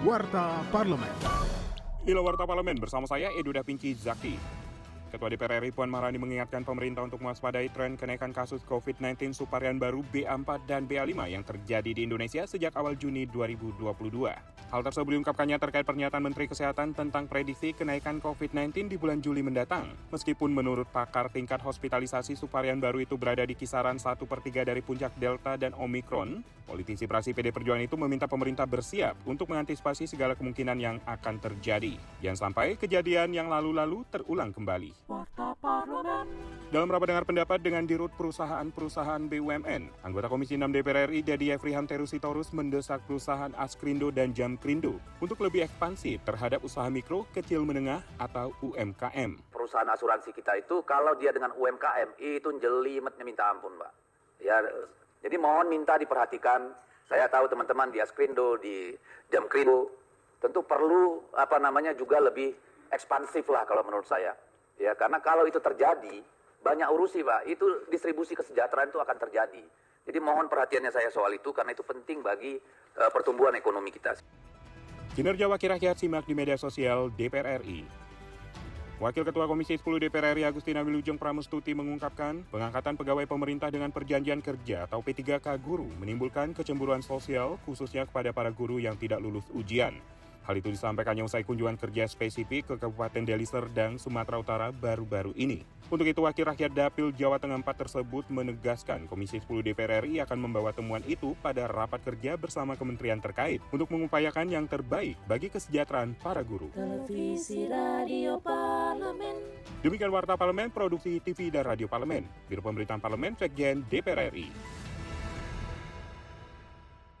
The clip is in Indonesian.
Warta Parlemen. Inilah Warta Parlemen bersama saya Edu Dapinci Zaki. Ketua DPR RI Puan Maharani mengingatkan pemerintah untuk mewaspadai tren kenaikan kasus COVID-19 subvarian baru BA4 dan BA5 yang terjadi di Indonesia sejak awal Juni 2022. Hal tersebut diungkapkannya terkait pernyataan Menteri Kesehatan tentang prediksi kenaikan COVID-19 di bulan Juli mendatang. Meskipun menurut pakar tingkat hospitalisasi subvarian baru itu berada di kisaran 1 per 3 dari puncak Delta dan Omikron, politisi praksi PD Perjuangan itu meminta pemerintah bersiap untuk mengantisipasi segala kemungkinan yang akan terjadi. Jangan sampai kejadian yang lalu-lalu terulang kembali. Dalam rapat dengar pendapat dengan Dirut Perusahaan-Perusahaan BUMN, anggota Komisi 6 DPR RI Dedi Efriham Terusitorus mendesak perusahaan Askrindo dan Jamkrindo untuk lebih ekspansif terhadap usaha mikro, kecil menengah atau UMKM. Perusahaan asuransi kita itu kalau dia dengan UMKM itu jelimetnya minta ampun, Pak. Ya, jadi mohon minta diperhatikan. Saya tahu teman-teman di Askrindo, di Jamkrindo tentu perlu apa namanya juga lebih ekspansif lah kalau menurut saya. Ya, karena kalau itu terjadi, banyak urusi, Pak. Itu distribusi kesejahteraan itu akan terjadi. Jadi mohon perhatiannya saya soal itu karena itu penting bagi uh, pertumbuhan ekonomi kita. Kinerja Wakil Rakyat simak di media sosial DPR RI. Wakil Ketua Komisi 10 DPR RI Agustina Wilujeng Pramustuti mengungkapkan pengangkatan pegawai pemerintah dengan perjanjian kerja atau P3K guru menimbulkan kecemburuan sosial khususnya kepada para guru yang tidak lulus ujian. Hal itu disampaikannya usai kunjungan kerja spesifik ke Kabupaten Deli Serdang, Sumatera Utara baru-baru ini. Untuk itu, Wakil Rakyat Dapil Jawa Tengah 4 tersebut menegaskan Komisi 10 DPR RI akan membawa temuan itu pada rapat kerja bersama kementerian terkait untuk mengupayakan yang terbaik bagi kesejahteraan para guru. Televisi Radio Parlemen. Demikian Warta Parlemen, Produksi TV dan Radio Parlemen, Biro Pemerintahan Parlemen, Sekjen DPR RI.